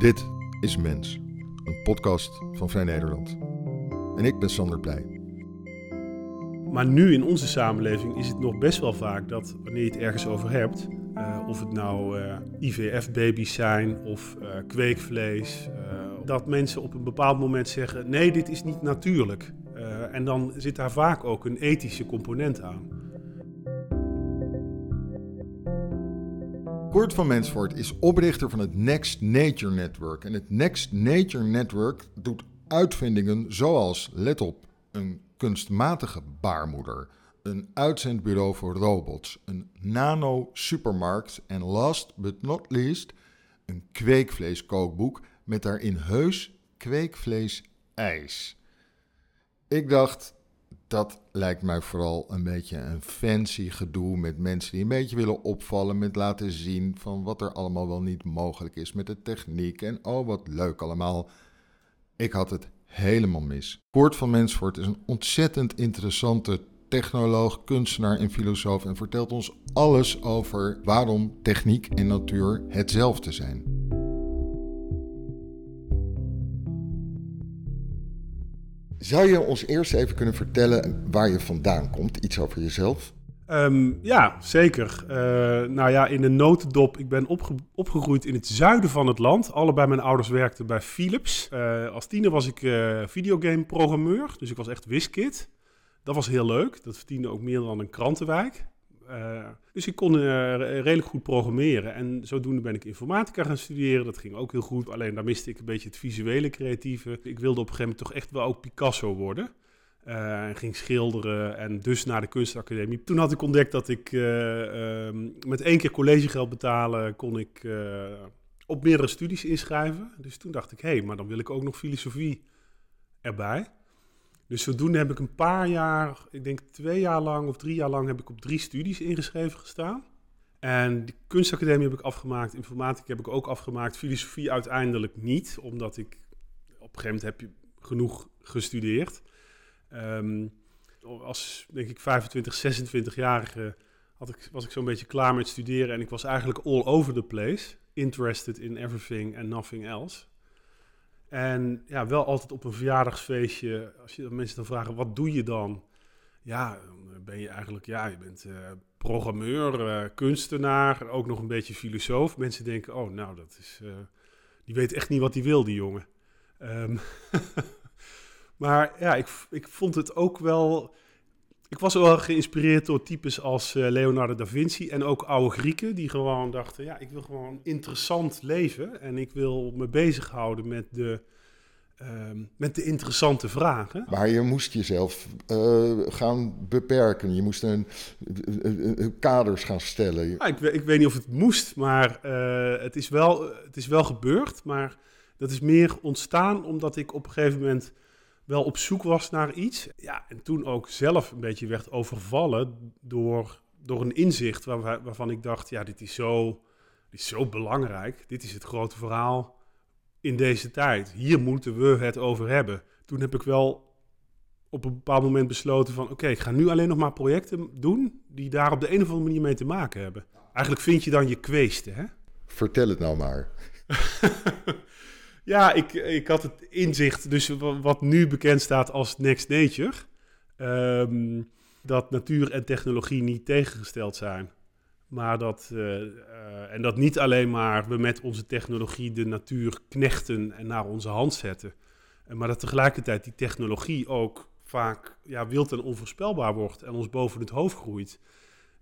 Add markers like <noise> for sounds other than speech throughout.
Dit is Mens, een podcast van Vrij Nederland. En ik ben Sander Pleij. Maar nu in onze samenleving is het nog best wel vaak dat wanneer je het ergens over hebt, uh, of het nou uh, IVF-baby's zijn of uh, kweekvlees, dat mensen op een bepaald moment zeggen: nee, dit is niet natuurlijk. en dan zit daar vaak ook een ethische component aan. Kurt van Mensvoort is oprichter van het Next Nature Network. En het Next Nature Network doet uitvindingen zoals, let op, een kunstmatige baarmoeder, een uitzendbureau voor robots, een nano-supermarkt en last but not least, een kweekvleeskookboek met daarin heus kweekvlees-ijs. Ik dacht, dat lijkt mij vooral een beetje een fancy gedoe met mensen die een beetje willen opvallen met laten zien van wat er allemaal wel niet mogelijk is met de techniek en oh wat leuk allemaal. Ik had het helemaal mis. Koort van Mensvoort is een ontzettend interessante technoloog, kunstenaar en filosoof en vertelt ons alles over waarom techniek en natuur hetzelfde zijn. Zou je ons eerst even kunnen vertellen waar je vandaan komt? Iets over jezelf? Um, ja, zeker. Uh, nou ja, in de notendop. Ik ben opge opgegroeid in het zuiden van het land. Allebei mijn ouders werkten bij Philips. Uh, als tiener was ik uh, videogame-programmeur. Dus ik was echt wiskid. Dat was heel leuk. Dat verdiende ook meer dan een krantenwijk. Uh, dus ik kon uh, redelijk goed programmeren. En zodoende ben ik informatica gaan studeren. Dat ging ook heel goed. Alleen daar miste ik een beetje het visuele creatieve. Ik wilde op een gegeven moment toch echt wel ook Picasso worden. Uh, en ging schilderen en dus naar de kunstacademie. Toen had ik ontdekt dat ik ehm, met één keer collegegeld betalen kon ik op meerdere studies inschrijven. Dus toen dacht ik, hé, hey, maar dan wil ik ook nog filosofie erbij. Dus zodoende heb ik een paar jaar, ik denk twee jaar lang of drie jaar lang, heb ik op drie studies ingeschreven gestaan. En de kunstacademie heb ik afgemaakt, informatica heb ik ook afgemaakt, filosofie uiteindelijk niet, omdat ik op een gegeven moment heb je genoeg gestudeerd. Um, als denk ik 25, 26-jarige had ik, was ik zo'n beetje klaar met studeren en ik was eigenlijk all over the place, interested in everything and nothing else. En ja, wel altijd op een verjaardagsfeestje, als je mensen dan vragen, wat doe je dan? Ja, ben je eigenlijk, ja, je bent uh, programmeur, uh, kunstenaar, ook nog een beetje filosoof. Mensen denken, oh, nou, dat is, uh, die weet echt niet wat hij wil, die jongen. Um, <laughs> maar ja, ik, ik vond het ook wel, ik was wel geïnspireerd door types als Leonardo da Vinci en ook oude Grieken, die gewoon dachten, ja, ik wil gewoon interessant leven en ik wil me bezighouden met de, uh, met de interessante vragen. Maar je moest jezelf uh, gaan beperken, je moest een, een kaders gaan stellen. Ja, ik, ik, weet niet of het moest, maar het, is wel, het is wel gebeurd, maar dat is meer ontstaan omdat ik op een gegeven moment wel op zoek was naar iets. Ja, en toen ook zelf een beetje werd overvallen door, door een inzicht waar, waarvan ik dacht, ja, dit is, zo, dit is zo belangrijk. Dit is het grote verhaal in deze tijd. Hier moeten we het over hebben. Toen heb ik wel op een bepaald moment besloten van... oké, ik ga nu alleen nog maar projecten doen... die daar op de een of andere manier mee te maken hebben. Eigenlijk vind je dan je kweesten, hè? Vertel het nou maar. <laughs> Ja, ik, ik had het inzicht, dus wat nu bekend staat als Next Nature, um, dat natuur en technologie niet tegengesteld zijn. Maar dat, uh, uh, en dat niet alleen maar we met onze technologie de natuur knechten en naar onze hand zetten. Maar dat tegelijkertijd die technologie ook vaak ja, wild en onvoorspelbaar wordt en ons boven het hoofd groeit.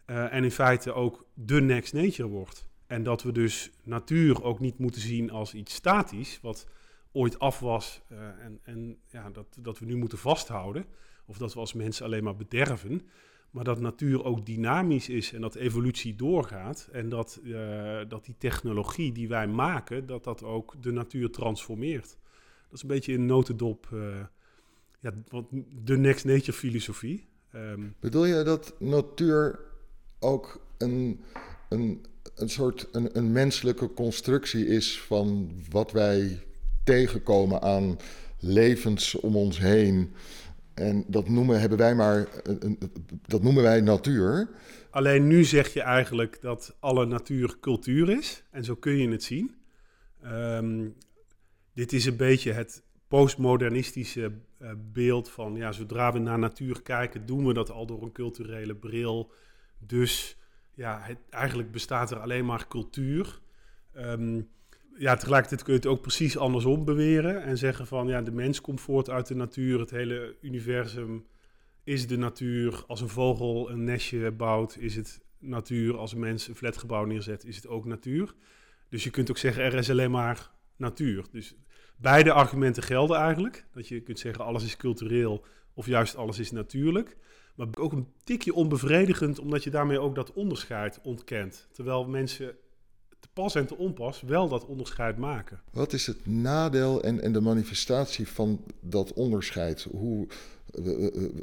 En in feite ook de next nature wordt. En dat we dus natuur ook niet moeten zien als iets statisch, wat ooit af was uh, en, en ja, dat, dat we nu moeten vasthouden. Of dat we als mensen alleen maar bederven. Maar dat natuur ook dynamisch is en dat evolutie doorgaat. En dat, uh, dat die technologie die wij maken, dat dat ook de natuur transformeert. Dat is een beetje in notendop uh, ja, de next nature filosofie. Um, Bedoel je dat natuur ook een, een een soort een, menselijke constructie is van wat wij tegenkomen aan levens om ons heen. En dat noemen, hebben wij maar, dat noemen wij natuur. Alleen nu zeg je eigenlijk dat alle natuur cultuur is. En zo kun je het zien. Um, dit is een beetje het postmodernistische uh, beeld van, ja, zodra we naar natuur kijken, doen we dat al door een culturele bril. Dus ja, eigenlijk bestaat er alleen maar cultuur. Um, ja, tegelijkertijd kun je het ook precies andersom beweren en zeggen van, ja, de mens komt voort uit de natuur, het hele universum is de natuur. Als een vogel een nestje bouwt, is het natuur. Als een mens een flatgebouw neerzet, is het ook natuur. Dus je kunt ook zeggen, er is alleen maar natuur. Dus beide argumenten gelden eigenlijk. Dat je kunt zeggen, alles is cultureel of juist alles is natuurlijk. Maar ook een tikje onbevredigend, omdat je daarmee ook dat onderscheid ontkent. Terwijl mensen te pas en te onpas wel dat onderscheid maken. Wat is het nadeel en, en de manifestatie van dat onderscheid? Hoe,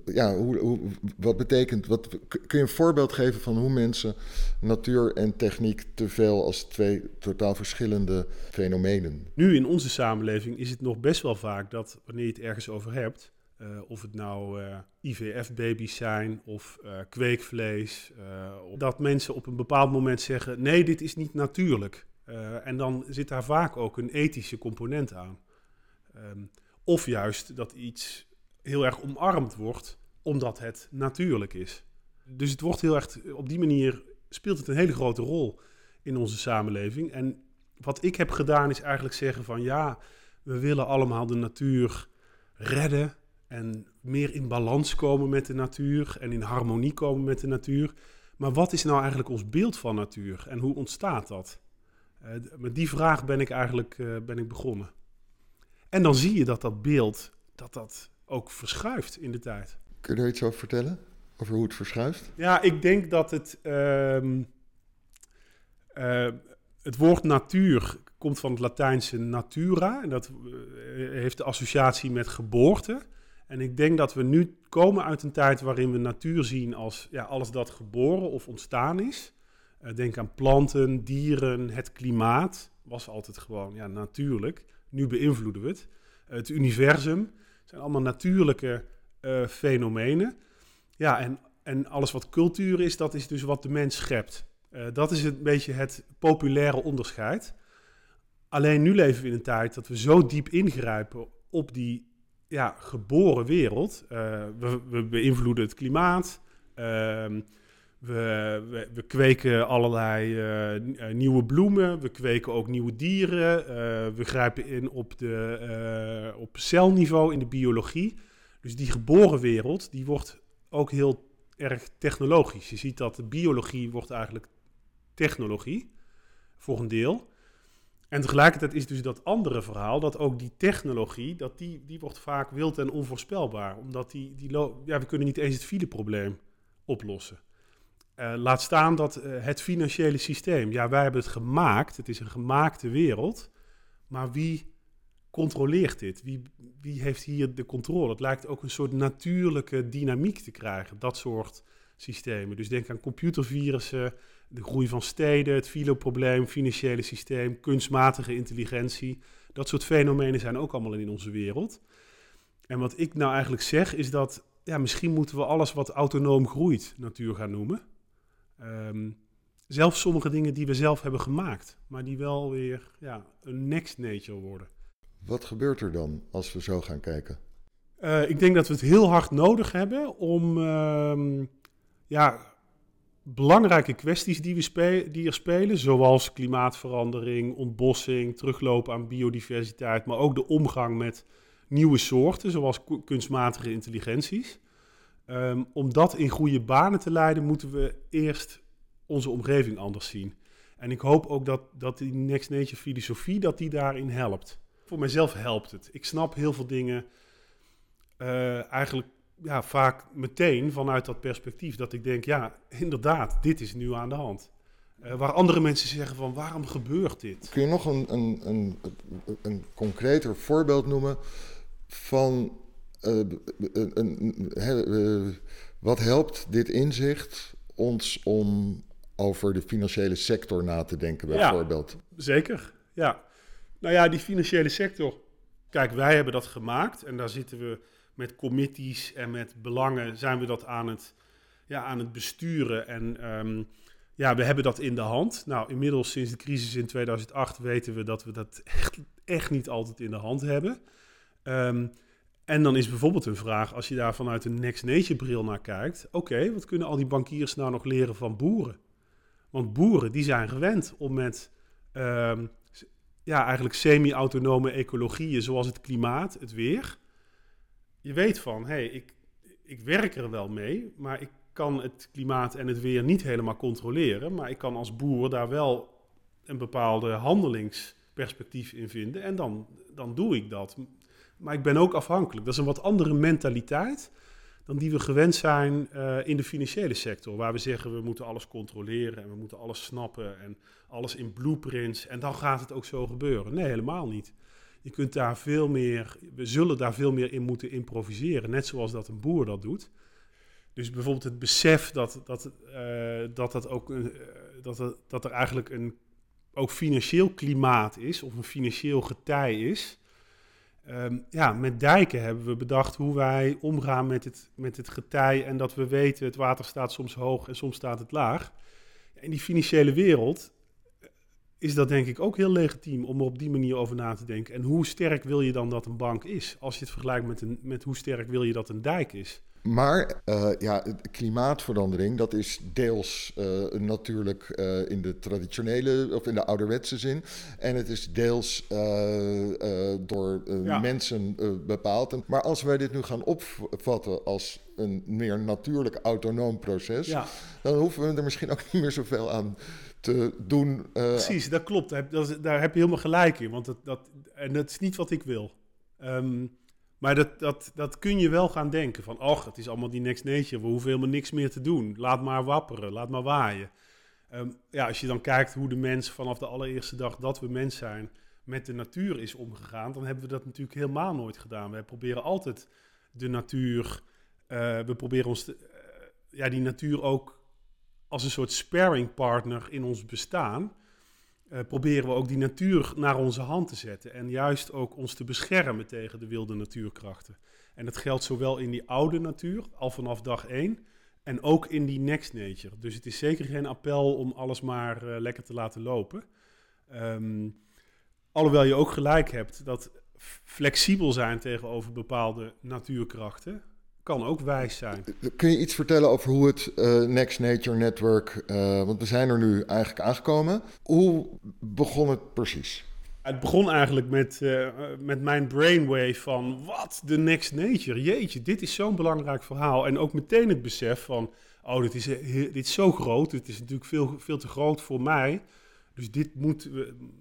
ja, hoe, hoe, wat betekent, wat, kun je een voorbeeld geven van hoe mensen natuur en techniek te veel als twee totaal verschillende fenomenen? Nu in onze samenleving is het nog best wel vaak dat wanneer je het ergens over hebt, uh, of het nou eh, IVF-baby's zijn of uh, kweekvlees, dat mensen op een bepaald moment zeggen: nee, dit is niet natuurlijk. en dan zit daar vaak ook een ethische component aan. Um, of juist dat iets heel erg omarmd wordt, omdat het natuurlijk is. Dus het wordt heel erg, op die manier speelt het een hele grote rol in onze samenleving. En wat ik heb gedaan is eigenlijk zeggen van ja, we willen allemaal de natuur redden en meer in balans komen met de natuur en in harmonie komen met de natuur. Maar wat is nou eigenlijk ons beeld van natuur en hoe ontstaat dat? Uh, met die vraag ben ik eigenlijk uh, ben ik begonnen. En dan zie je dat dat beeld, dat dat ook verschuift in de tijd. Kun je er iets over vertellen? Over hoe het verschuift? Ja, ik denk dat het. Uh, uh, het woord natuur komt van het Latijnse natura. En dat heeft de associatie met geboorte. En ik denk dat we nu komen uit een tijd waarin we natuur zien als ja, alles dat geboren of ontstaan is. Uh, denk aan planten, dieren, het klimaat. Was altijd gewoon ja, natuurlijk. Nu beïnvloeden we het. het universum zijn allemaal natuurlijke uh, fenomenen. Ja, en, en alles wat cultuur is, dat is dus wat de mens schept. Dat is een beetje het populaire onderscheid. Alleen nu leven we in een tijd dat we zo diep ingrijpen op die ja, geboren wereld. Uh, we, we, beïnvloeden het klimaat. Ehm, we, we, we, kweken allerlei uh, nieuwe bloemen, we kweken ook nieuwe dieren, we grijpen in op, de, op celniveau in de biologie. Dus die geboren wereld, die wordt ook heel erg technologisch. Je ziet dat de biologie wordt eigenlijk technologie, voor een deel. En tegelijkertijd is dus dat andere verhaal, dat ook die technologie, dat die, die wordt vaak wild en onvoorspelbaar. Omdat die, die ja, we kunnen niet eens het fileprobleem oplossen. Uh, laat staan dat uh, het financiële systeem, ja, wij hebben het gemaakt, het is een gemaakte wereld, maar wie controleert dit? Wie, wie heeft hier de controle? Het lijkt ook een soort natuurlijke dynamiek te krijgen, dat soort systemen. Dus denk aan computervirussen, de groei van steden, het filoprobleem, financiële systeem, kunstmatige intelligentie. Dat soort fenomenen zijn ook allemaal in onze wereld. En wat ik nou eigenlijk zeg is dat ja, misschien moeten we alles wat autonoom groeit natuur gaan noemen. Um, zelfs sommige dingen die we zelf hebben gemaakt, maar die wel weer ja, een next nature worden. Wat gebeurt er dan als we zo gaan kijken? Uh, ik denk dat we het heel hard nodig hebben om uh, ja, belangrijke kwesties die, we spe die er spelen, zoals klimaatverandering, ontbossing, teruglopen aan biodiversiteit, maar ook de omgang met nieuwe soorten, zoals kunstmatige intelligenties. Um, om dat in goede banen te leiden, moeten we eerst onze omgeving anders zien. En ik hoop ook dat, dat die Next Nature filosofie dat die daarin helpt. Voor mijzelf helpt het. Ik snap heel veel dingen uh, eigenlijk ja, vaak meteen vanuit dat perspectief. Dat ik denk, ja, inderdaad, dit is nu aan de hand. Uh, waar andere mensen zeggen van, waarom gebeurt dit? Kun je nog een, een, een, een concreter voorbeeld noemen van uh, wat helpt dit inzicht ons om over de financiële sector na te denken, bijvoorbeeld? Ja, zeker, ja. Nou ja, die financiële sector. Kijk, wij hebben dat gemaakt en daar zitten we met committees en met belangen zijn we dat aan het, ja, aan het besturen. En um, ja, we hebben dat in de hand. Nou, inmiddels sinds de crisis in 2008 weten we dat we dat echt, echt niet altijd in de hand hebben. Um, en dan is bijvoorbeeld een vraag, als je daar vanuit een Next Nation bril naar kijkt. Oké, wat kunnen al die bankiers nou nog leren van boeren? Want boeren die zijn gewend om met um, ja, eigenlijk semi-autonome ecologieën, zoals het klimaat, het weer. Je weet van, hé, hey, ik, ik werk er wel mee, maar ik kan het klimaat en het weer niet helemaal controleren. Maar ik kan als boer daar wel een bepaalde handelingsperspectief in vinden. En dan, dan doe ik dat. Maar ik ben ook afhankelijk. Dat is een wat andere mentaliteit dan die we gewend zijn uh, in de financiële sector. Waar we zeggen we moeten alles controleren en we moeten alles snappen en alles in blueprints. En dan gaat het ook zo gebeuren. Nee, helemaal niet. Je kunt daar veel meer, we zullen daar veel meer in moeten improviseren. Net zoals dat een boer dat doet. Dus bijvoorbeeld het besef dat, dat, uh, dat, dat, ook, uh, dat, er, dat er eigenlijk een ook financieel klimaat is, of een financieel getij is. Um, ja, met dijken hebben we bedacht hoe wij omgaan met het, met het getij en dat we weten het water staat soms hoog en soms staat het laag. In die financiële wereld eh, is dat denk ik ook heel legitiem om er op die manier over na te denken. En hoe sterk wil je dan dat een bank is? Als je het vergelijkt met, een, met hoe sterk wil je dat een dijk is? Maar uh, ja, klimaatverandering, dat is deels uh, natuurlijk uh, in de traditionele of in de ouderwetse zin. En het is deels door ja. mensen bepaald. Maar als wij dit nu gaan opvatten als een meer natuurlijk autonoom proces, ja. dan hoeven we er misschien ook <laughs> niet meer zoveel aan te doen. Precies, dat klopt. Daar heb je helemaal gelijk in. Want dat, dat, en dat is niet wat ik wil. Um, maar dat, dat, dat kun je wel gaan denken van, och, het is allemaal die next nature, we hoeven helemaal niks meer te doen. Laat maar wapperen, laat maar waaien. Um, ja, als je dan kijkt hoe de mens vanaf de allereerste dag dat we mens zijn met de natuur is omgegaan, dan hebben we dat natuurlijk helemaal nooit gedaan. We proberen altijd de natuur, uh, we proberen ons, te, uh, ja, die natuur ook als een soort sparring partner in ons bestaan uh, proberen we ook die natuur naar onze hand te zetten. En juist ook ons te beschermen tegen de wilde natuurkrachten. En dat geldt zowel in die oude natuur, al vanaf dag één, en ook in die next nature. Dus het is zeker geen appel om alles maar uh, lekker te laten lopen. Um, alhoewel je ook gelijk hebt dat flexibel zijn tegenover bepaalde natuurkrachten kan ook wijs zijn. Kun je iets vertellen over hoe het uh, Next Nature Network, uh, want we zijn er nu eigenlijk aangekomen. Hoe begon het precies? Het begon eigenlijk met, uh, met mijn brainwave van wat, de Next Nature. Jeetje, dit is zo'n belangrijk verhaal. En ook meteen het besef van, oh, dit is, dit is zo groot. Het is natuurlijk veel, veel te groot voor mij. Dus dit moet,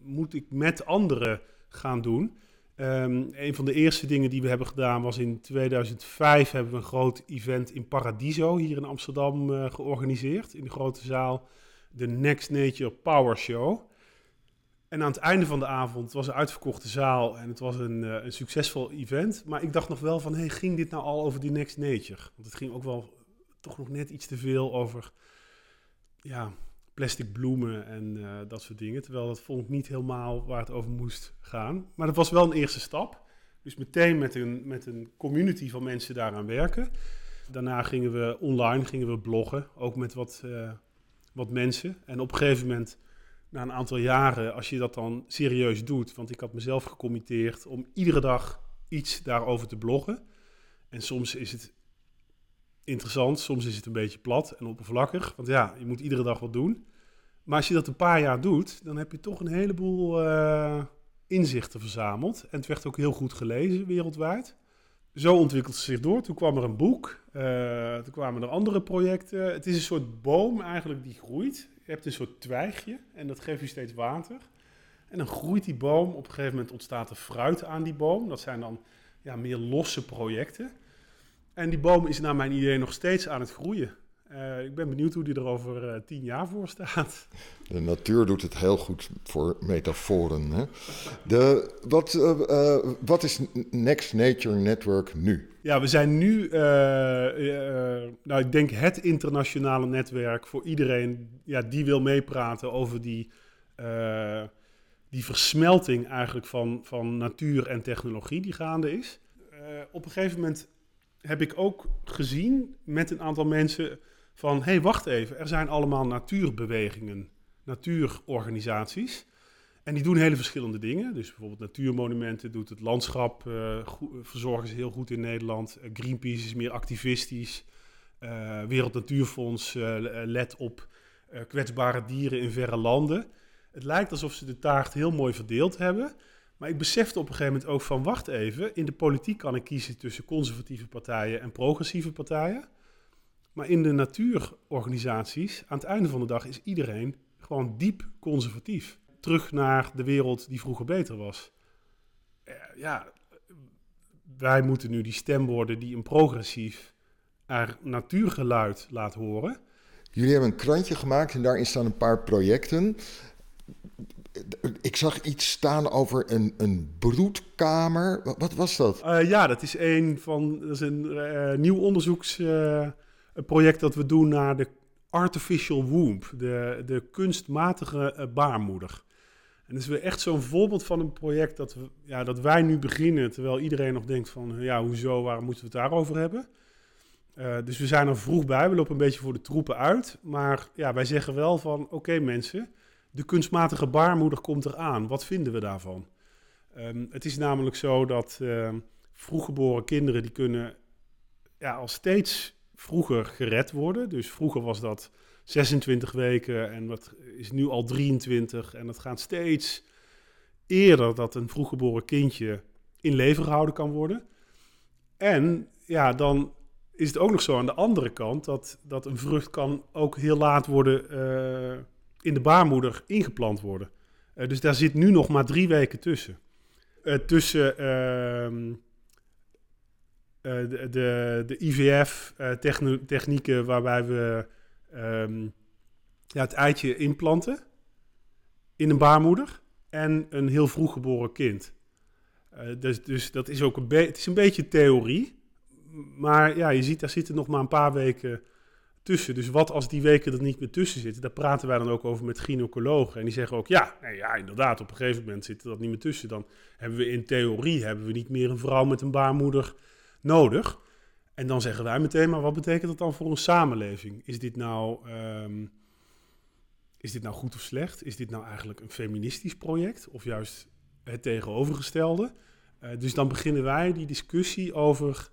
moet ik met anderen gaan doen. Um, een van de eerste dingen die we hebben gedaan was in 2005 hebben we een groot event in Paradiso hier in Amsterdam uh, georganiseerd. In de grote zaal, de Next Nature Power Show. En aan het einde van de avond was een uitverkochte zaal en het was een, uh, een succesvol event. Maar ik dacht nog wel van, hey, ging dit nou al over die Next Nature? Want het ging ook wel toch nog net iets te veel over ja, plastic bloemen en uh, dat soort dingen. Terwijl dat vond ik niet helemaal waar het over moest gaan. Maar dat was wel een eerste stap. Dus meteen met een, met een community van mensen daaraan werken. Daarna gingen we online gingen we bloggen, ook met wat, uh, wat mensen. En op een gegeven moment, na een aantal jaren, als je dat dan serieus doet... want ik had mezelf gecommitteerd om iedere dag iets daarover te bloggen. En soms is het interessant. Soms is het een beetje plat en oppervlakkig. Want ja, je moet iedere dag wat doen. Maar als je dat een paar jaar doet, dan heb je toch een heleboel uh, inzichten verzameld. En het werd ook heel goed gelezen wereldwijd. Zo ontwikkelde het zich door. Toen kwam er een boek. Uh, toen kwamen er andere projecten. Het is een soort boom eigenlijk die groeit. Je hebt een soort twijgje en dat geeft je steeds water. En dan groeit die boom. Op een gegeven moment ontstaat er fruit aan die boom. Dat zijn dan ja, meer losse projecten. En die boom is naar mijn idee nog steeds aan het groeien. Uh, ik ben benieuwd hoe die er over uh, tien jaar voor staat. De natuur doet het heel goed voor metaforen. Hè? De, wat, uh, wat is Next Nature Network nu? Ja, we zijn nu, nou, ik denk het internationale netwerk voor iedereen ja, die wil meepraten over die, die versmelting eigenlijk van, van natuur en technologie die gaande is. op een gegeven moment heb ik ook gezien met een aantal mensen van, hé, hey, wacht even, er zijn allemaal natuurbewegingen, natuurorganisaties. En die doen hele verschillende dingen. Dus bijvoorbeeld natuurmonumenten doet het landschap, uh, verzorgen ze heel goed in Nederland. Uh, Greenpeace is meer activistisch. Uh, Wereld Natuurfonds let op kwetsbare dieren in verre landen. Het lijkt alsof ze de taart heel mooi verdeeld hebben. Maar ik besefte op een gegeven moment ook van, wacht even, in de politiek kan ik kiezen tussen conservatieve partijen en progressieve partijen. Maar in de natuurorganisaties, aan het einde van de dag, is iedereen gewoon diep conservatief. Terug naar de wereld die vroeger beter was. Eh, ja, wij moeten nu die stem worden die een progressief er natuurgeluid laat horen. Jullie hebben een krantje gemaakt en daarin staan een paar projecten. Ik zag iets staan over een, een broedkamer. Wat, was dat? Uh, ja, dat is een van. Dat is een uh, nieuw onderzoeksproject uh, dat we doen naar de artificial womb, de, de kunstmatige baarmoeder. En dat is weer echt zo'n voorbeeld van een project dat, we, ja, dat wij nu beginnen, terwijl iedereen nog denkt van, ja, hoezo, waarom moeten we het daarover hebben? dus we zijn er vroeg bij, we lopen een beetje voor de troepen uit. Maar ja, wij zeggen wel van, oké mensen, de kunstmatige baarmoeder komt eraan. Wat vinden we daarvan? Um, het is namelijk zo dat uh, vroeggeboren kinderen die kunnen ja, al steeds vroeger gered worden. Dus vroeger was dat 26 weken en dat is nu al 23. En het gaat steeds eerder dat een vroeggeboren kindje in leven gehouden kan worden. En ja, dan is het ook nog zo aan de andere kant dat, dat een vrucht kan ook heel laat worden uh, in de baarmoeder ingeplant worden. Uh, dus daar zit nu nog maar drie weken tussen. Uh, tussen uh, de, de, de IVF-technieken waarbij we um, ja, het eitje implanten in een baarmoeder en een heel vroeg geboren kind. dus, dus dat is ook een, het is een beetje theorie. Maar ja, je ziet, daar zitten nog maar een paar weken tussen. Dus wat als die weken er niet meer tussen zitten? Daar praten wij dan ook over met gynaecologen. En die zeggen ook, ja, nee, ja, inderdaad, op een gegeven moment zit dat niet meer tussen. Dan hebben we in theorie hebben we niet meer een vrouw met een baarmoeder nodig. En dan zeggen wij meteen, maar wat betekent dat dan voor een samenleving? Is dit nou, um, is dit nou goed of slecht? Is dit nou eigenlijk een feministisch project? Of juist het tegenovergestelde? Uh, dus dan beginnen wij die discussie over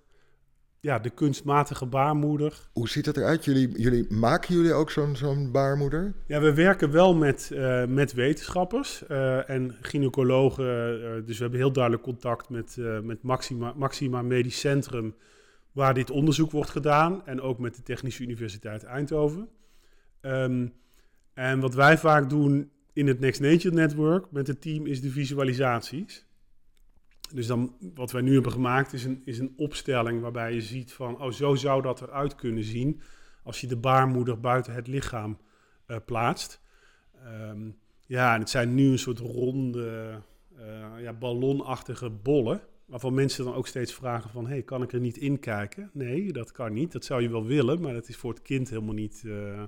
ja, de kunstmatige baarmoeder. Hoe ziet dat eruit? Jullie, jullie, maken jullie ook zo'n zo'n baarmoeder? Ja, we werken wel met, uh, met wetenschappers uh, en gynaecologen. Uh, dus we hebben heel duidelijk contact met, met Maxima, Maxima Medisch Centrum, waar dit onderzoek wordt gedaan. En ook met de Technische Universiteit Eindhoven. Um, en wat wij vaak doen in het Next Nature Network met het team is de visualisaties. Dus dan, wat wij nu hebben gemaakt is een, is een opstelling waarbij je ziet van, oh zo zou dat eruit kunnen zien als je de baarmoeder buiten het lichaam uh, plaatst. Um, ja, en het zijn nu een soort ronde, uh, ja, ballonachtige bollen, waarvan mensen dan ook steeds vragen van, hey, kan ik er niet in kijken? Nee, dat kan niet. Dat zou je wel willen, maar dat is voor het kind helemaal niet uh,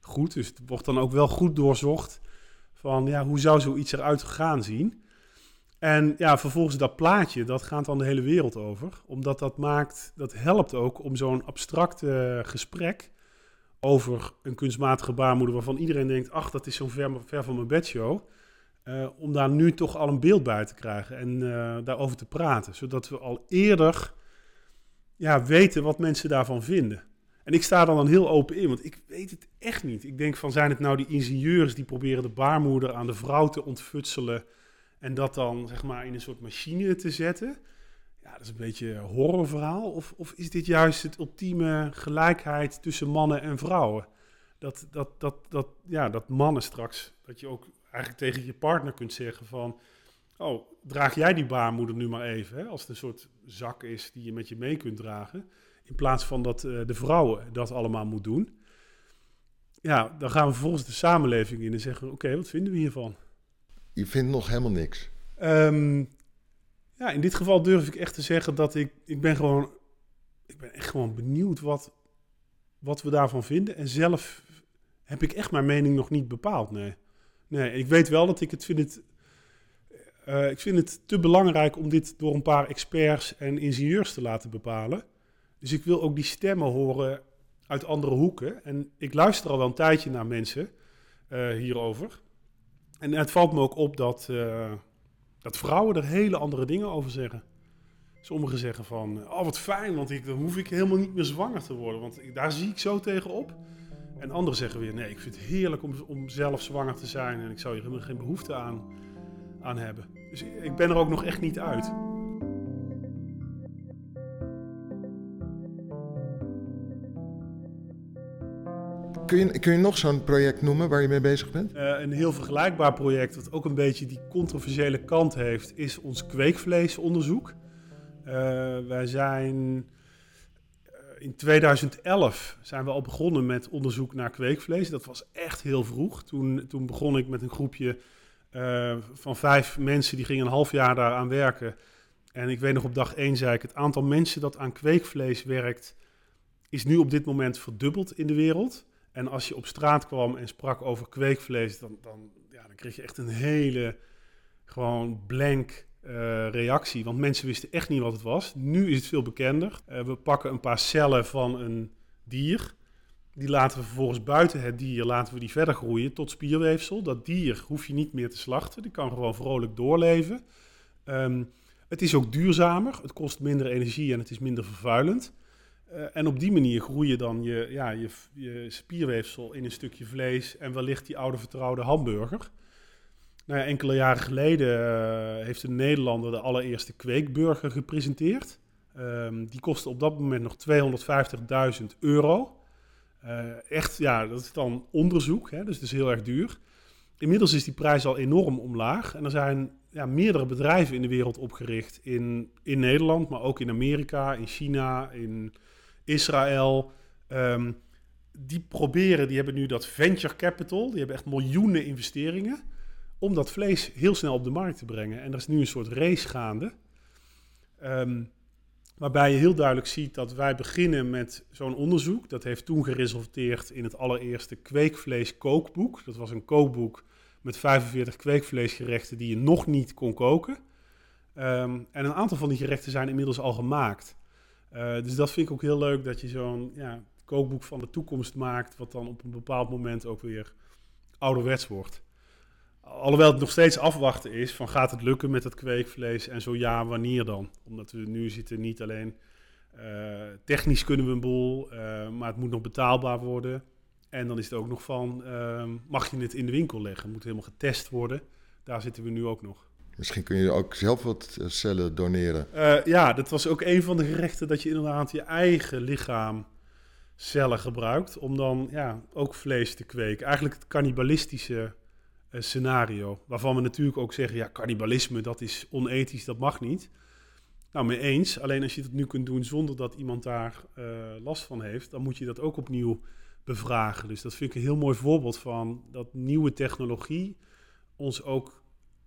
goed. Dus het wordt dan ook wel goed doorzocht van, ja, hoe zou zoiets eruit gaan zien? En ja, vervolgens dat plaatje, dat gaat dan de hele wereld over. Omdat dat maakt, dat helpt ook om zo'n abstract gesprek over een kunstmatige baarmoeder... waarvan iedereen denkt, ach, dat is zo'n ver, van mijn bedshow... Uh, om daar nu toch al een beeld bij te krijgen en uh, daarover te praten. Zodat we al eerder ja, weten wat mensen daarvan vinden. En ik sta er dan heel open in, want ik weet het echt niet. Ik denk van, zijn het nou die ingenieurs die proberen de baarmoeder aan de vrouw te ontfutselen... En dat dan zeg maar in een soort machine te zetten. Ja, dat is een beetje een horrorverhaal. Of, of is dit juist het ultieme gelijkheid tussen mannen en vrouwen? Dat, dat, dat, dat, ja, dat mannen straks, dat je ook eigenlijk tegen je partner kunt zeggen van... Oh, draag jij die baarmoeder nu maar even, hè? als het een soort zak is die je met je mee kunt dragen. In plaats van dat uh, de vrouwen dat allemaal moet doen. Ja, dan gaan we vervolgens de samenleving in en zeggen: Oké, wat vinden we hiervan? Je vindt nog helemaal niks. Um, ja, in dit geval durf ik echt te zeggen dat ik, ik ben gewoon, ik ben echt gewoon benieuwd wat, wat we daarvan vinden. En zelf heb ik echt mijn mening nog niet bepaald, nee. Nee, ik weet wel dat ik het vind het, uh, ik vind het te belangrijk om dit door een paar experts en ingenieurs te laten bepalen. Dus ik wil ook die stemmen horen uit andere hoeken. En ik luister al wel een tijdje naar mensen uh, hierover. En het valt me ook op dat, uh, dat vrouwen er hele andere dingen over zeggen. Sommigen zeggen van, oh wat fijn, want ik, dan hoef ik helemaal niet meer zwanger te worden. Want ik, daar zie ik zo tegenop. En anderen zeggen weer, nee, ik vind het heerlijk om, om zelf zwanger te zijn. En ik zou hier helemaal geen behoefte aan, aan hebben. Dus ik ben er ook nog echt niet uit. Kun je, kun nog zo'n project noemen waar je mee bezig bent? Uh, een heel vergelijkbaar project, dat ook een beetje die controversiële kant heeft, is ons kweekvleesonderzoek. Uh, wij zijn uh, in 2011 zijn we al begonnen met onderzoek naar kweekvlees. Dat was echt heel vroeg. Toen, toen begon ik met een groepje van vijf mensen, die gingen een half jaar daaraan werken. En ik weet nog op dag één zei ik, het aantal mensen dat aan kweekvlees werkt, is nu op dit moment verdubbeld in de wereld. En als je op straat kwam en sprak over kweekvlees, dan, dan, ja, dan kreeg je echt een hele gewoon blank uh, reactie. Want mensen wisten echt niet wat het was. Nu is het veel bekender. Uh, we pakken een paar cellen van een dier. Die laten we vervolgens buiten het dier laten we die verder groeien tot spierweefsel. Dat dier hoef je niet meer te slachten. Die kan gewoon vrolijk doorleven. Um, het is ook duurzamer. Het kost minder energie en het is minder vervuilend. Uh, en op die manier groei je dan je, ja, je, je, spierweefsel in een stukje vlees en wellicht die oude vertrouwde hamburger. Nou ja, enkele jaren geleden uh, heeft een Nederlander de allereerste kweekburger gepresenteerd. Um, die kostte op dat moment nog 250.000 euro. Uh, echt, ja, dat is dan onderzoek, hè, dus het is heel erg duur. Inmiddels is die prijs al enorm omlaag. En er zijn ja, meerdere bedrijven in de wereld opgericht. In, in Nederland, maar ook in Amerika, in China, in Israël. Um, die proberen, die hebben nu dat venture capital, die hebben echt miljoenen investeringen, om dat vlees heel snel op de markt te brengen. En er is nu een soort race gaande. Um, waarbij je heel duidelijk ziet dat wij beginnen met zo'n onderzoek. Dat heeft toen geresulteerd in het allereerste kweekvlees kookboek. Dat was een kookboek met 45 kweekvleesgerechten die je nog niet kon koken. Um, en een aantal van die gerechten zijn inmiddels al gemaakt. Uh, dus dat vind ik ook heel leuk dat je zo'n ja, kookboek van de toekomst maakt, wat dan op een bepaald moment ook weer ouderwets wordt. Alhoewel het nog steeds afwachten is van gaat het lukken met het kweekvlees en zo ja, wanneer dan? Omdat we nu zitten niet alleen uh, technisch kunnen we een boel, uh, maar het moet nog betaalbaar worden. En dan is het ook nog van, uh, mag je het in de winkel leggen? Moet helemaal getest worden. Daar zitten we nu ook nog. Misschien kun je ook zelf wat eh, cellen doneren. Uh, ja, dat was ook een van de gerechten dat je inderdaad je eigen lichaam cellen gebruikt om dan ja, ook vlees te kweken. Eigenlijk het cannibalistische uh, scenario, waarvan we natuurlijk ook zeggen, ja, cannibalisme, dat is onethisch, dat mag niet. Nou, mee eens. Alleen als je het nu kunt doen zonder dat iemand daar last van heeft, dan moet je dat ook opnieuw bevragen. Dus dat vind ik een heel mooi voorbeeld van dat nieuwe technologie ons ook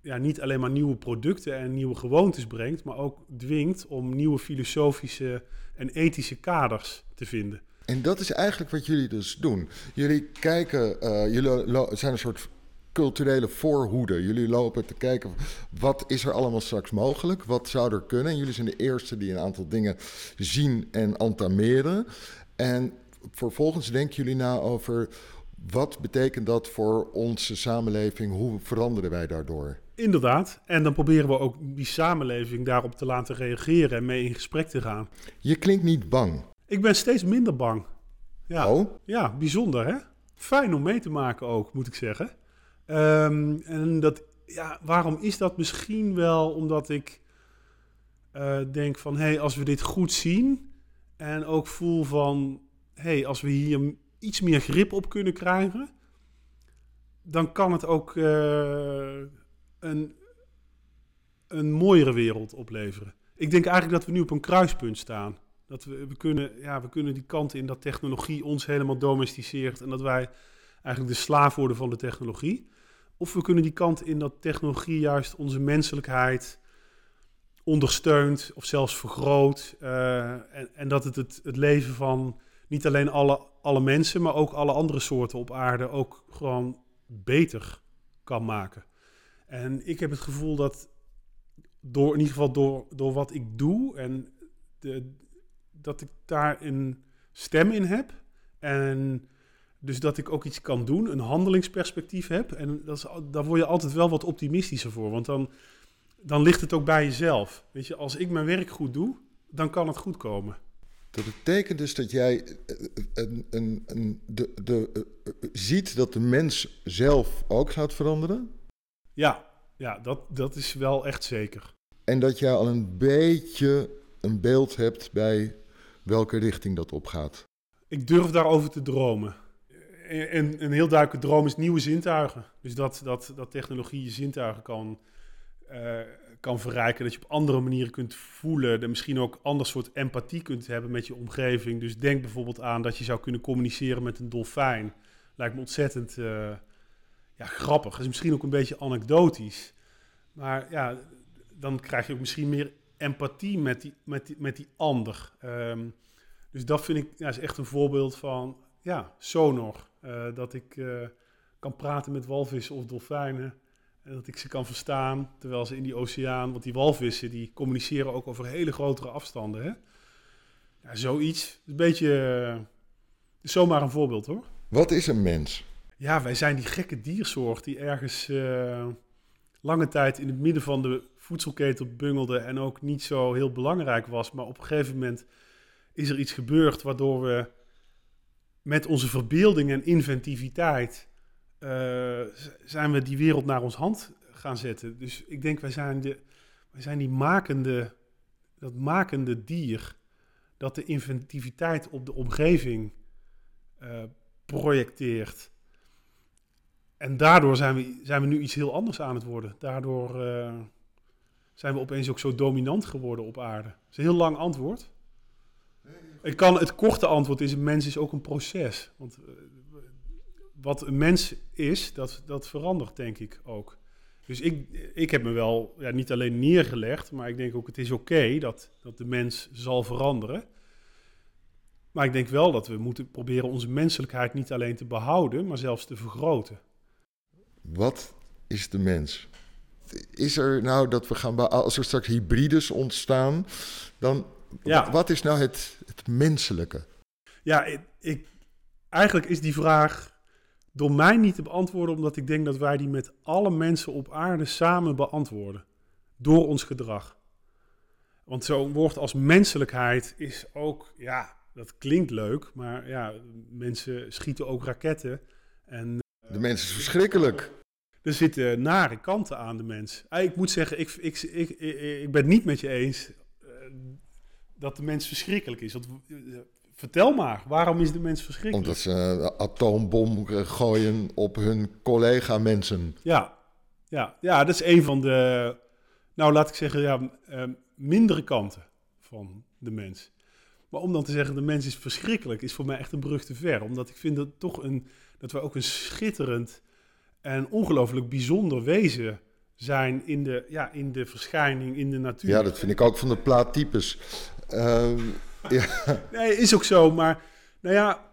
ja, niet alleen maar nieuwe producten en nieuwe gewoontes brengt, maar ook dwingt om nieuwe filosofische en ethische kaders te vinden. En dat is eigenlijk wat jullie dus doen. Jullie kijken, uh, jullie zijn een soort culturele voorhoede. Jullie lopen te kijken wat is er allemaal straks mogelijk, wat zou er kunnen. En jullie zijn de eerste die een aantal dingen zien en antameren. En vervolgens denken jullie na over wat betekent dat voor onze samenleving? Hoe veranderen wij daardoor? Inderdaad. En dan proberen we ook die samenleving daarop te laten reageren en mee in gesprek te gaan. Je klinkt niet bang. Ik ben steeds minder bang. Ja, oh? ja bijzonder hè? Fijn om mee te maken ook, moet ik zeggen. Um, en dat, ja, waarom is dat? Misschien wel omdat ik uh, denk van, hé, hey, als we dit goed zien en ook voel van, hé, hey, als we hier iets meer grip op kunnen krijgen, dan kan het ook uh, een, een mooiere wereld opleveren. Ik denk eigenlijk dat we nu op een kruispunt staan. Dat we, we, kunnen, ja, we kunnen die kanten in dat technologie ons helemaal domesticeert en dat wij eigenlijk de slaaf worden van de technologie. Of we kunnen die kant in dat technologie juist onze menselijkheid ondersteunt of zelfs vergroot. Uh, en, en, dat het het leven van niet alleen alle, alle mensen, maar ook alle andere soorten op aarde ook gewoon beter kan maken. En ik heb het gevoel dat door, in ieder geval door, door wat ik doe en de, dat ik daar een stem in heb En dus dat ik ook iets kan doen, een handelingsperspectief heb. En dat is, daar word je altijd wel wat optimistischer voor. Want dan, dan ligt het ook bij jezelf. Weet je, als ik mijn werk goed doe, dan kan het goed komen. Dat betekent dus dat jij eh, een, een, een, de, de, uh, ziet dat de mens zelf ook gaat veranderen? Ja, ja dat, dat is wel echt zeker. En dat jij al een beetje een beeld hebt bij welke richting dat opgaat? Ik durf daarover te dromen. En een heel duidelijke droom is nieuwe zintuigen. Dus dat, dat, dat technologie je zintuigen kan, uh, kan verrijken. Dat je op andere manieren kunt voelen. Dat misschien ook ander soort empathie kunt hebben met je omgeving. Dus denk bijvoorbeeld aan dat je zou kunnen communiceren met een dolfijn. Lijkt me ontzettend uh, ja, grappig. Is misschien ook een beetje anekdotisch. Maar ja, dan krijg je ook misschien meer empathie met die, met met die ander. Um, dus dat vind ik is echt een voorbeeld van ja, sonor. Uh, dat ik uh, kan praten met walvissen of dolfijnen. En dat ik ze kan verstaan terwijl ze in die oceaan... Want die walvissen die communiceren ook over hele grotere afstanden. Hè? Ja, zoiets. Een beetje... Uh, zomaar een voorbeeld hoor. Wat is een mens? Ja, wij zijn die gekke diersoort die ergens lange tijd in het midden van de voedselketen bungelde en ook niet zo heel belangrijk was. Maar op een gegeven moment is er iets gebeurd waardoor we met onze verbeelding en inventiviteit uh, zijn we die wereld naar ons hand gaan zetten. Dus ik denk, wij zijn, de, wij zijn die makende, dat makende dier dat de inventiviteit op de omgeving uh, projecteert. En daardoor zijn we, zijn we nu iets heel anders aan het worden. Daardoor uh, zijn we opeens ook zo dominant geworden op aarde. Dat is een heel lang antwoord. Ik kan, het korte antwoord is: een mens is ook een proces. Want wat een mens is, dat, dat verandert denk ik ook. Dus ik, ik heb me wel ja, niet alleen neergelegd, maar ik denk ook: het is oké okay dat, dat de mens zal veranderen. Maar ik denk wel dat we moeten proberen onze menselijkheid niet alleen te behouden, maar zelfs te vergroten. Wat is de mens? Is er nou dat we gaan, als er straks hybrides ontstaan, dan ja. wat is nou het, het menselijke? Ja, ik, ik, eigenlijk is die vraag door mij niet te beantwoorden, omdat ik denk dat wij die met alle mensen op aarde samen beantwoorden. Door ons gedrag. Want zo'n woord als menselijkheid is ook, ja, dat klinkt leuk, maar ja, mensen schieten ook raketten. En, de mens is verschrikkelijk. Er zitten nare kanten aan de mens. Ah, ik moet zeggen, ik, ik, ik, ik, ben het niet met je eens uh, dat de mens verschrikkelijk is. Want, vertel maar, waarom is de mens verschrikkelijk? Omdat ze een atoombom gooien op hun collega-mensen. Ja. Ja. ja, dat is een van de, nou laat ik zeggen, ja, uh, mindere kanten van de mens. Maar om dan te zeggen, de mens is verschrikkelijk, is voor mij echt een brug te ver. Omdat ik vind dat toch een, dat we ook een schitterend en ongelooflijk bijzonder wezen zijn in de, ja, in de verschijning, in de natuur. Ja, dat vind ik ook van de plaattypes. Uh, ja. Nee, is ook zo, maar nou ja,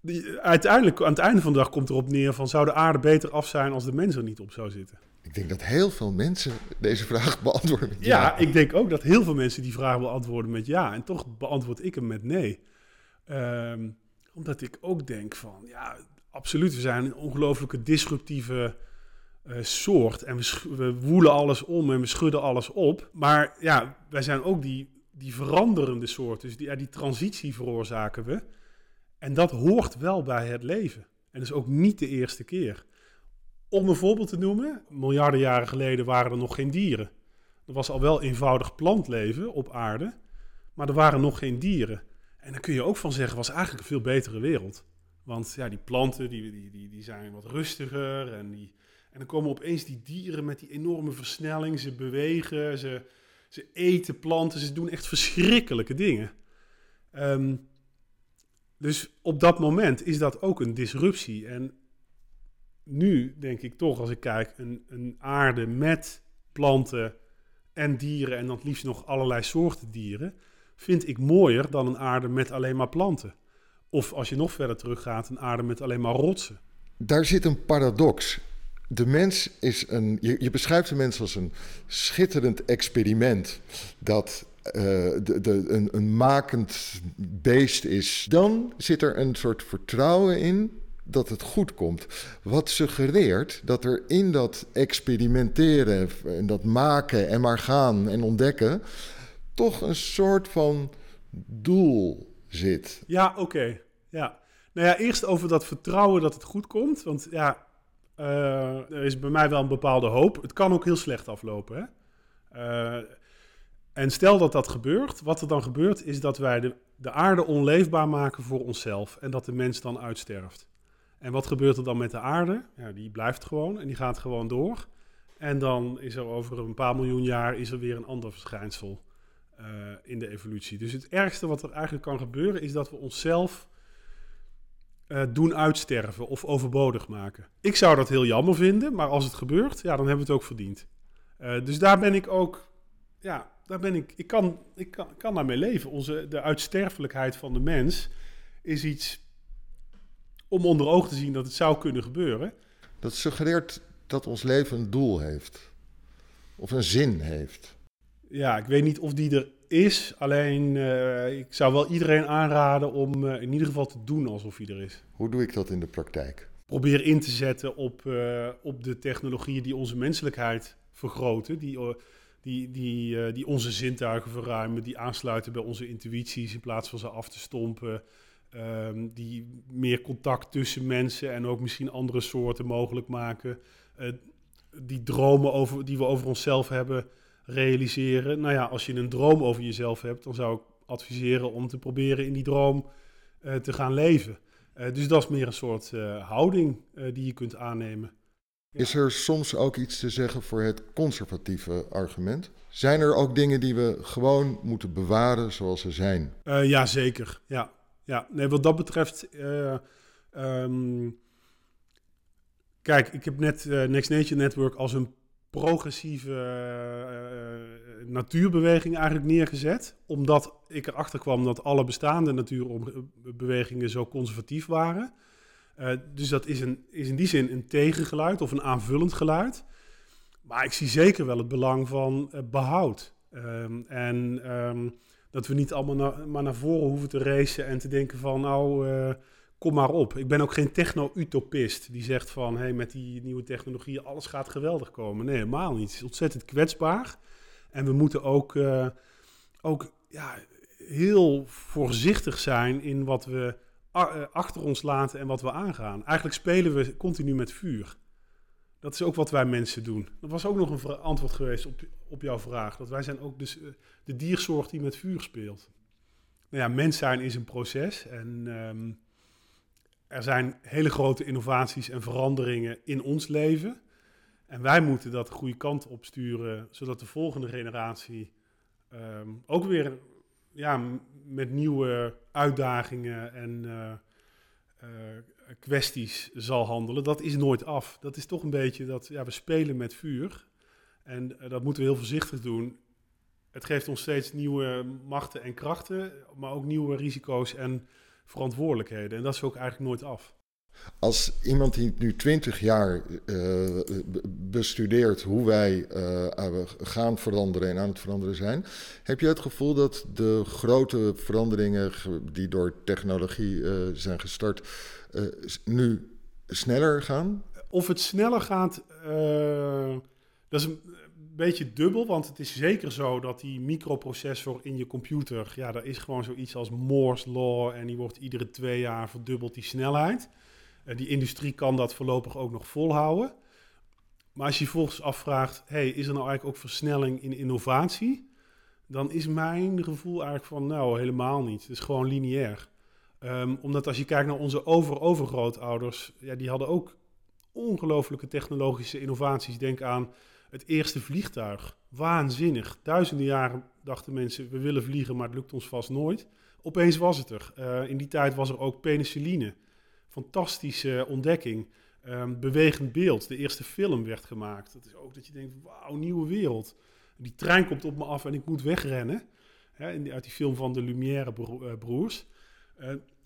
die, uiteindelijk aan het einde van de dag komt erop neer van zou de aarde beter af zijn als de mens er niet op zou zitten? Ik denk dat heel veel mensen deze vraag <laughs> beantwoorden met ja. Ja, ik denk ook dat heel veel mensen die vraag beantwoorden met ja. En toch beantwoord ik hem met nee. Um, omdat ik ook denk van, ja, absoluut, we zijn een ongelooflijke disruptieve uh, soort. En we, we, woelen alles om en we schudden alles op. Maar ja, wij zijn ook die, die veranderende soort. Dus die, die transitie veroorzaken we. En dat hoort wel bij het leven. En dat is ook niet de eerste keer. Om een voorbeeld te noemen, miljarden jaren geleden waren er nog geen dieren. Er was al wel eenvoudig plantleven op aarde, maar er waren nog geen dieren. En dan kun je ook van zeggen, was eigenlijk een veel betere wereld. Want ja, die planten die, die, die zijn wat rustiger. En, die, en dan komen opeens die dieren met die enorme versnelling. Ze bewegen, ze, ze eten planten, ze doen echt verschrikkelijke dingen. Um, dus op dat moment is dat ook een disruptie. En nu denk ik toch, als ik kijk, een, aarde met planten en dieren en dan liefst nog allerlei soorten dieren, vind ik mooier dan een aarde met alleen maar planten. Of als je nog verder teruggaat, een aarde met alleen maar rotsen. Daar zit een paradox. De mens is een. Je, je beschrijft de mens als een schitterend experiment. dat de, de, een, een makend beest is, dan zit er een soort vertrouwen in dat het goed komt. Wat suggereert dat er in dat experimenteren en dat maken en maar gaan en ontdekken, toch een soort van doel zit. Ja, oké. Ja. Nou ja, eerst over dat vertrouwen dat het goed komt. Want ja, uh, er is bij mij wel een bepaalde hoop. Het kan ook heel slecht aflopen. Hè? Uh, en stel dat dat gebeurt, wat er dan gebeurt is dat wij de, de aarde onleefbaar maken voor onszelf en dat de mens dan uitsterft. En wat gebeurt er dan met de aarde? Ja, die blijft gewoon en die gaat gewoon door. En dan is er over een paar miljoen jaar is er weer een ander verschijnsel uh, in de evolutie. Dus het ergste wat er eigenlijk kan gebeuren is dat we onszelf uh, doen uitsterven of overbodig maken. Ik zou dat heel jammer vinden, maar als het gebeurt, ja, dan hebben we het ook verdiend. Uh, dus daar ben ik ook, ja, daar ben ik, ik kan, ik kan, kan daarmee leven. Onze, de uitsterfelijkheid van de mens is iets om onder ogen te zien dat het zou kunnen gebeuren. Dat suggereert dat ons leven een doel heeft. Of een zin heeft. Ja, ik weet niet of die er is. Alleen uh, ik zou wel iedereen aanraden om uh, in ieder geval te doen alsof hij er is. Hoe doe ik dat in de praktijk? Probeer in te zetten op, uh, op de technologieën die onze menselijkheid vergroten. Die, die, die, die onze zintuigen verruimen. Die aansluiten bij onze intuïties in plaats van ze af te stompen. Um, die meer contact tussen mensen en ook misschien andere soorten mogelijk maken. die dromen over, die we over onszelf hebben realiseren. Nou ja, als je een droom over jezelf hebt, dan zou ik adviseren om te proberen in die droom uh, te gaan leven. Uh, dus dat is meer een soort uh, houding die je kunt aannemen. Ja. Is er soms ook iets te zeggen voor het conservatieve argument? Zijn er ook dingen die we gewoon moeten bewaren zoals ze zijn? ja, zeker. Ja. Ja. Nee, wat dat betreft. Um, kijk, ik heb net Next Nature Network als een progressieve uh, natuurbeweging eigenlijk neergezet. Omdat ik erachter kwam dat alle bestaande natuurbewegingen zo conservatief waren. Uh, dus dat is, een, is in die zin een tegengeluid of een aanvullend geluid. Maar ik zie zeker wel het belang van behoud. Um, en um, dat we niet allemaal maar naar voren hoeven te racen en te denken van nou kom maar op. Ik ben ook geen techno-utopist die zegt van hey, met die nieuwe technologieën alles gaat geweldig komen. Nee, helemaal niet. Het is ontzettend kwetsbaar. En we moeten ook, uh, ook ja, heel voorzichtig zijn in wat we eh, achter ons laten en wat we aangaan. Eigenlijk spelen we continu met vuur. Dat is ook wat wij mensen doen. Dat was ook nog een antwoord geweest op, op jouw vraag. Dat wij zijn ook dus, uh, de diersoort die met vuur speelt. Nou ja, mens zijn is een proces. En um, er zijn hele grote innovaties en veranderingen in ons leven. En wij moeten dat de goede kant op sturen, zodat de volgende generatie um, ook weer ja, met nieuwe uitdagingen en uh, uh, kwesties zal handelen. Dat is nooit af. Dat is toch een beetje dat ja, we spelen met vuur. En uh, dat moeten we heel voorzichtig doen. Het geeft ons steeds nieuwe machten en krachten, maar ook nieuwe risico's en verantwoordelijkheden. En dat is ook eigenlijk nooit af. Als iemand die nu twintig jaar uh, bestudeert hoe wij uh, gaan veranderen en aan het veranderen zijn, heb je het gevoel dat de grote veranderingen die door technologie uh, zijn gestart, nu sneller gaan? Of het sneller gaat, dat is een beetje dubbel, want het is zeker zo dat die microprocessor in je computer, ja, daar is gewoon zoiets als Moore's Law en die wordt iedere twee jaar verdubbeld die snelheid. Uh, die industrie kan dat voorlopig ook nog volhouden. Maar als je volgens afvraagt, hey, is er nou eigenlijk ook versnelling in innovatie? Dan is mijn gevoel eigenlijk van, nou, helemaal niet. Het is gewoon lineair. Um, omdat als je kijkt naar onze over-overgrootouders, ja, die hadden ook ongelooflijke technologische innovaties. Denk aan het eerste vliegtuig. Waanzinnig. Duizenden jaren dachten mensen, we willen vliegen, maar het lukt ons vast nooit. Opeens was het er. Uh, in die tijd was er ook penicilline. Fantastische ontdekking. Um, bewegend beeld. De eerste film werd gemaakt. Dat is ook dat je denkt, wauw, nieuwe wereld. Die trein komt op me af en ik moet wegrennen. Hè, in die, uit die film van de Lumière uh, broers.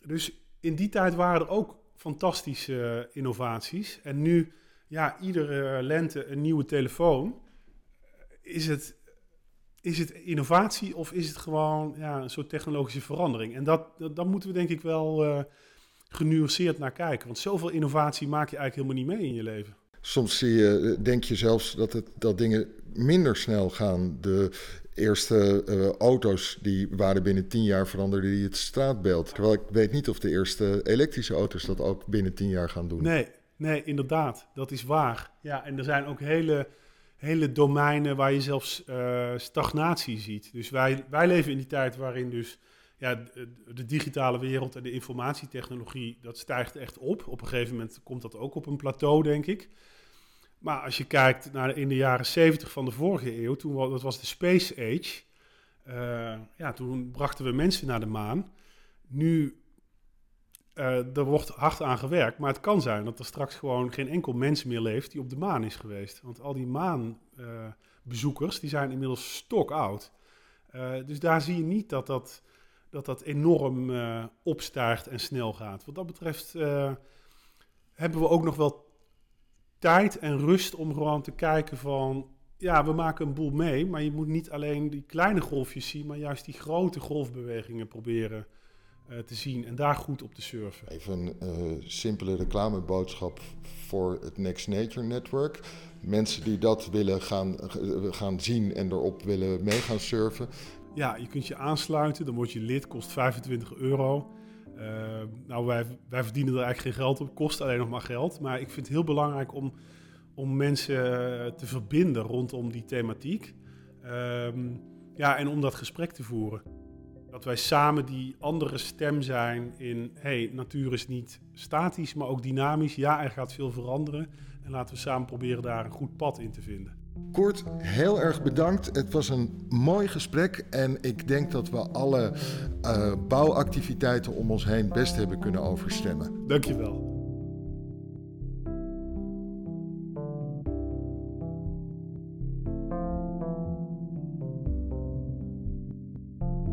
Dus in die tijd waren er ook fantastische innovaties. En nu ja, iedere lente een nieuwe telefoon, is het is het innovatie of is het gewoon ja, een soort technologische verandering? En dat, dat, moeten we denk ik wel uh, genuanceerd naar kijken. Want zoveel innovatie maak je eigenlijk helemaal niet mee in je leven. Soms zie je, denk je zelfs dat, het, dat dingen minder snel gaan. De eerste uh, auto's die waren binnen tien jaar veranderden die het straatbeeld. Terwijl ik weet niet of de eerste elektrische auto's dat ook binnen tien jaar gaan doen. Nee, nee, inderdaad. Dat is waar. Ja, en er zijn ook hele, hele domeinen waar je zelfs uh, stagnatie ziet. Dus wij, wij leven in die tijd waarin dus ja, de, digitale wereld en de informatietechnologie, dat stijgt echt op. Op een gegeven moment komt dat ook op een plateau, denk ik. Maar als je kijkt naar in de jaren 70 van de vorige eeuw, toen dat was de Space Age. Uh, ja, toen brachten we mensen naar de maan. Nu, uh, er wordt hard aan gewerkt, maar het kan zijn dat er straks gewoon geen enkel mens meer leeft die op de maan is geweest. Want al die maanbezoekers, uh, die zijn inmiddels stok oud. dus daar zie je niet dat dat, dat, dat enorm opstijgt en snel gaat. Wat dat betreft hebben we ook nog wel tijd en rust om gewoon te kijken van... Ja, we maken een boel mee, maar je moet niet alleen die kleine golfjes zien... maar juist die grote golfbewegingen proberen uh, te zien en daar goed op te surfen. Even een uh, simpele reclameboodschap voor het Next Nature Network. Mensen die dat willen gaan, gaan zien en erop willen mee gaan surfen. Ja, je kunt je aansluiten, dan word je lid, kost 25 euro... Uh, nou, wij, wij verdienen er eigenlijk geen geld op, kost alleen nog maar geld. Maar ik vind het heel belangrijk om, om mensen eh, te verbinden rondom die thematiek. Uh, ja, en om dat gesprek te voeren. Dat wij samen die andere stem zijn in, hey, natuur is niet statisch, maar ook dynamisch. Ja, er gaat veel veranderen. En laten we samen proberen daar een goed pad in te vinden. Kort, heel erg bedankt. Het was een mooi gesprek en ik denk dat we alle uh, bouwactiviteiten om ons heen best hebben kunnen overstemmen. Dankjewel.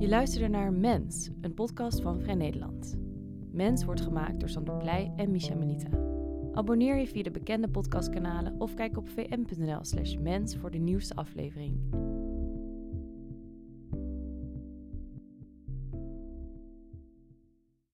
Luisterde naar Mens, een podcast van Vrij Nederland. Mens wordt gemaakt door Sander Pleij en Misha Menita. Abonneer je via de bekende podcastkanalen of kijk op vm.nl/slash mens voor de nieuwste aflevering.